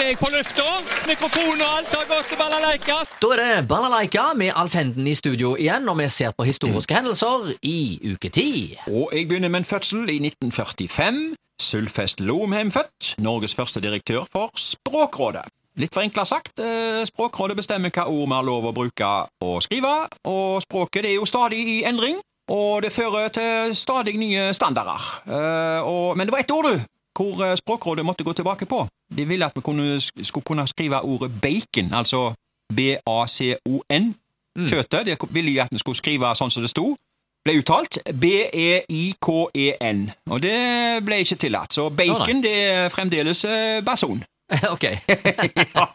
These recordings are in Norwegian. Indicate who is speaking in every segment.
Speaker 1: er jeg på lufta. Mikrofon og alt har gått til balalaika.
Speaker 2: Da er det Balalaika med Alf Henden i studio igjen, og vi ser på historiske hendelser i uke ti.
Speaker 3: Og jeg begynner med en fødsel i 1945. Sylfest Lomheim født, Norges første direktør for Språkrådet. Litt forenkla sagt, eh, Språkrådet bestemmer hva ord vi har lov å bruke og skrive, og språket det er jo stadig i endring, og det fører til stadig nye standarder. Uh, og, men det var ett ord, du, hvor eh, Språkrådet måtte gå tilbake på. De ville at vi kunne, skulle kunne skrive ordet bacon, altså B-A-C-O-N. Kjøttet. De ville jo at vi skulle skrive sånn som det sto ble uttalt B-E-I-K-E-N, og det ble ikke tillatt. Så bacon det er fremdeles eh, bason.
Speaker 2: ok,
Speaker 3: ja,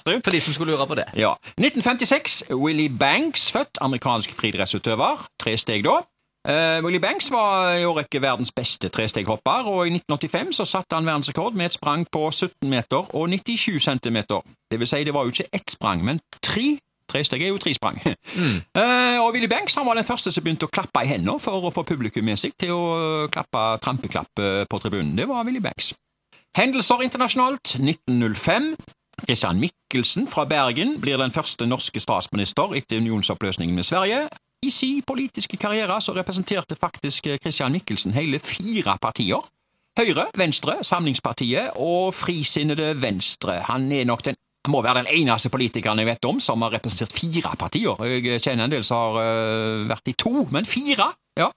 Speaker 3: du.
Speaker 2: for de som skulle lure på det.
Speaker 3: Ja. 1956. Willy Banks, født. Amerikansk friidrettsutøver. Tre steg da. Eh, Willy Banks var i årrekke verdens beste tresteghopper, og i 1985 så satte han verdensrekord med et sprang på 17 meter og 97 centimeter. Det vil si, det var jo ikke ett sprang, men tre. Tresteg er jo tre sprang. Uh, og Willy Banks han var den første som begynte å klappe i hendene for å få publikum med seg til å klappe trampeklapp eh, på tribunen. Det var Willy Banks. Hendelser internasjonalt 1905. Christian Michelsen fra Bergen blir den første norske statsminister etter unionsoppløsningen med Sverige. I sin politiske karriere så representerte faktisk Christian Michelsen hele fire partier. Høyre, Venstre, Samlingspartiet og Frisinnede Venstre. Han er nok den han må være den eneste politikeren jeg vet om som har representert fire partier. Jeg kjenner en del som har øh, vært i to, men fire? Ja.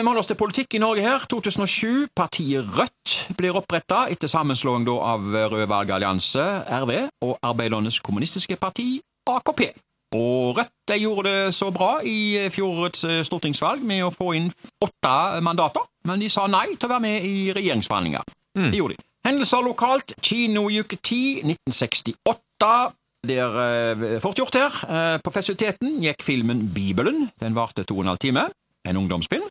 Speaker 3: Vi holder oss til politikk i Norge her. 2007. Partiet Rødt blir oppretta etter sammenslåing av Rød valgallianse, RV, og Arbeidernes kommunistiske parti, AKP. Og Rødt de gjorde det så bra i fjorårets eh, stortingsvalg med å få inn åtte mandater, men de sa nei til å være med i regjeringsforhandlinger. Det gjorde de. Hendelser lokalt. Kino i uke 10, 1968. Det er eh, fort gjort her. Eh, på festiviteten gikk filmen Bibelen. Den varte to og en halv time. En ungdomsfilm.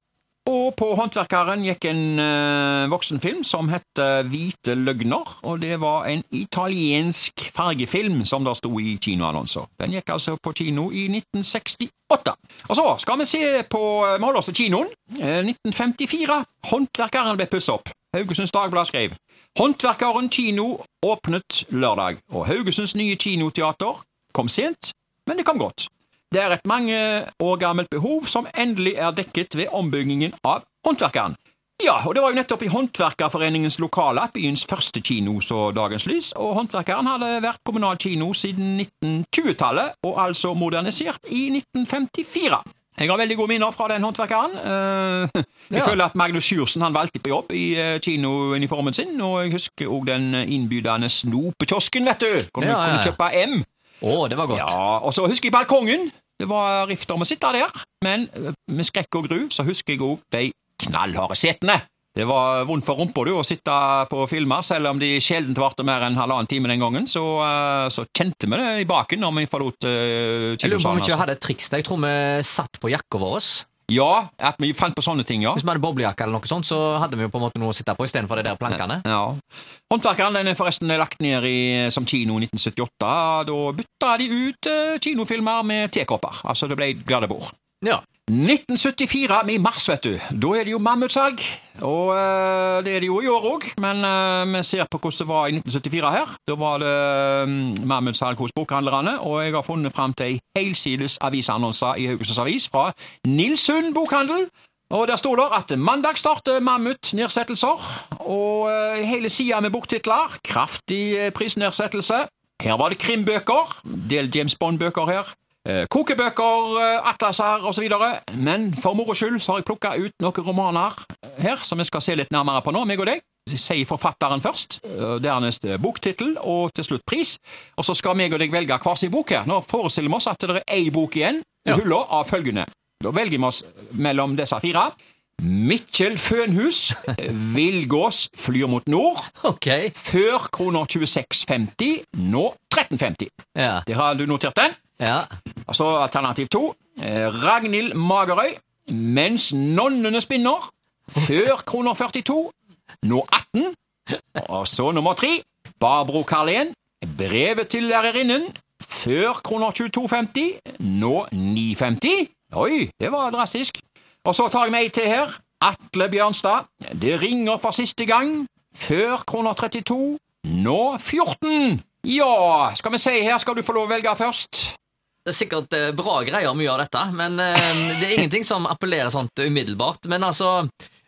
Speaker 3: Og på Håndverkeren gikk en eh, voksenfilm som het Hvite løgner. Og det var en italiensk fargefilm som det sto i kinoannonser. Den gikk altså på kino i 1968. Og så skal vi se på oss til kinoen. Eh, 1954. Håndverkeren ble pusset opp. Haugesunds Dagblad skrev Håndverkeren kino åpnet lørdag, og Haugesunds nye kinoteater kom sent, men det kom godt. Det er et mange år gammelt behov som endelig er dekket ved ombyggingen av Håndverkeren. Ja, og det var jo nettopp i Håndverkerforeningens lokale at byens første kino så dagens lys, og Håndverkeren hadde vært kommunal kino siden 1920-tallet, og altså modernisert i 1954. Jeg har veldig gode minner fra den håndverkeren. Eh, jeg
Speaker 2: Ja.
Speaker 3: føler at Magnus Sjursen han var alltid på jobb i eh, kinouniformen sin, og jeg husker òg den innbydende snopekiosken, vet du. Hvor
Speaker 2: Ja, du
Speaker 3: kunne kjøpe M.
Speaker 2: Å, det var godt.
Speaker 3: Ja, og så husker jeg balkongen. Det var rift om å sitte der, men eh, med skrekk og gru så husker jeg òg de knallharde setene. Det var vondt for rumpa å sitte på filmer, selv om de sjelden varte mer enn halvannen time den gangen. Så, eh, så kjente vi det i baken når vi forlot uh,
Speaker 2: Jeg lurer på om vi ikke
Speaker 3: Altså.
Speaker 2: hadde et triks der. Jeg tror vi satt på jakka vår.
Speaker 3: Ja, at vi fant på sånne ting, ja.
Speaker 2: Hvis vi hadde boblejakke eller noe sånt, så hadde vi jo på en måte noe å sitte på istedenfor de der plankene.
Speaker 3: Ja. Håndverkeren den er forresten lagt ned i, som kino i 1978. Da bytta de ut eh, kinofilmer med tekopper. Altså det ble glade bord.
Speaker 2: Ja.
Speaker 3: 1974, i mars, vet du. Da er det jo mammutsalg. Og eh, det er det jo i år òg, men eh, vi ser på hvordan det var i 1974 her. Da var det mm, mammutsalg hos bokhandlerne, og jeg har funnet fram til ei helsides avisannonse i Haugesunds Avis fra Nilsund bokhandel. Og Der står det at mandag starter Mammut-nedsettelser, og eh, hele sida med boktitler. Kraftig prisnedsettelse. Her var det krimbøker, del James Bond-bøker her. Eh, kokebøker, eh, atlaser osv. Men for moro skyld så har jeg plukka ut noen romaner her som vi skal se litt nærmere på nå, meg og deg. Sier forfatteren først, eh, dernest eh, boktittel og til slutt pris. Og så skal meg og deg velge hver sin bok her. Nå forestiller vi oss at det er ei bok igjen i
Speaker 2: Ja.
Speaker 3: hylla av følgende. Da velger vi oss mellom disse fire. Mikkel Fønhus, Villgås flyr mot nord.
Speaker 2: Okay.
Speaker 3: Før kroner 26,50, nå 13,50.
Speaker 2: Ja.
Speaker 3: Der har du notert den.
Speaker 2: Ja.
Speaker 3: Og så alternativ to. Eh, Ragnhild Magerøy. Mens nonnene spinner. Før kroner 42. Nå 18. Og så nummer tre. Barbro Karlén. Brevet til lærerinnen. Før kroner 22,50. Nå 9,50. Oi, det var drastisk. Og så tar jeg meg til her. Atle Bjørnstad. Det ringer for siste gang. Før kroner 32. Nå 14. Ja, skal vi si her, skal du få lov å velge først.
Speaker 2: Det er sikkert eh, bra greier, mye av dette, men eh, det er ingenting som appellerer sånt umiddelbart. Men altså,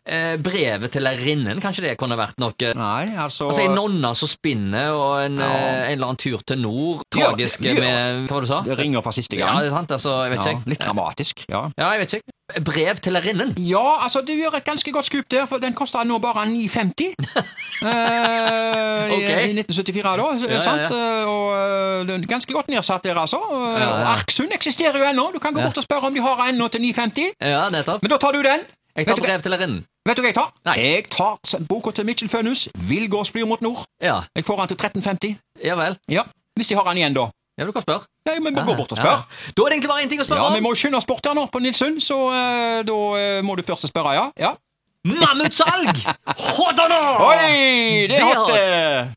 Speaker 2: eh, brevet til lærerinnen, kanskje det kunne vært noe
Speaker 3: Nei, altså
Speaker 2: Altså En nonne som spinner, og en,
Speaker 3: Ja.
Speaker 2: en eller annen tur til nord.
Speaker 3: Ja,
Speaker 2: Tragisk
Speaker 3: ja.
Speaker 2: med Hva var det du sa?
Speaker 3: Det ringer fra siste
Speaker 2: Ja,
Speaker 3: gang.
Speaker 2: det er sant, altså, jeg vet
Speaker 3: Ja,
Speaker 2: ikke.
Speaker 3: litt dramatisk. Ja.
Speaker 2: Ja, jeg vet ikke. Brev til lærerinnen.
Speaker 3: Ja, altså du gjør et ganske godt skup der, for den kosta nå bare 9,50. eh,
Speaker 2: okay.
Speaker 3: i, I 1974, da.
Speaker 2: Ja,
Speaker 3: sant?
Speaker 2: ja.
Speaker 3: ja. Og eh, den er ganske godt nedsatt der, altså. Eh. Arksund eksisterer jo ennå. Du kan gå bort og spørre om de har ennå til 9,50.
Speaker 2: Ja, nettopp.
Speaker 3: Men da tar du den.
Speaker 2: Jeg tar brev til lærerinnen.
Speaker 3: Vet du hva jeg tar?
Speaker 2: Nei.
Speaker 3: Jeg tar boka til Mitchell Fønhus, 'Villgårdsflyr mot nord'.
Speaker 2: Ja,
Speaker 3: Jeg får den til 13,50.
Speaker 2: ja vel.
Speaker 3: Ja, Hvis de har den igjen, da.
Speaker 2: Ja, du kan spørre.
Speaker 3: Ja, vi må gå bort og
Speaker 2: ja. Da er det egentlig bare én ting å spørre
Speaker 3: Ja,
Speaker 2: om.
Speaker 3: Vi må skynde oss bort her nå på Nilsund, så uh, da uh, må du først spørre, ja? ja.
Speaker 2: Mammutsalg! Or not?
Speaker 3: Oi, det er
Speaker 2: Det er
Speaker 3: hot! eh.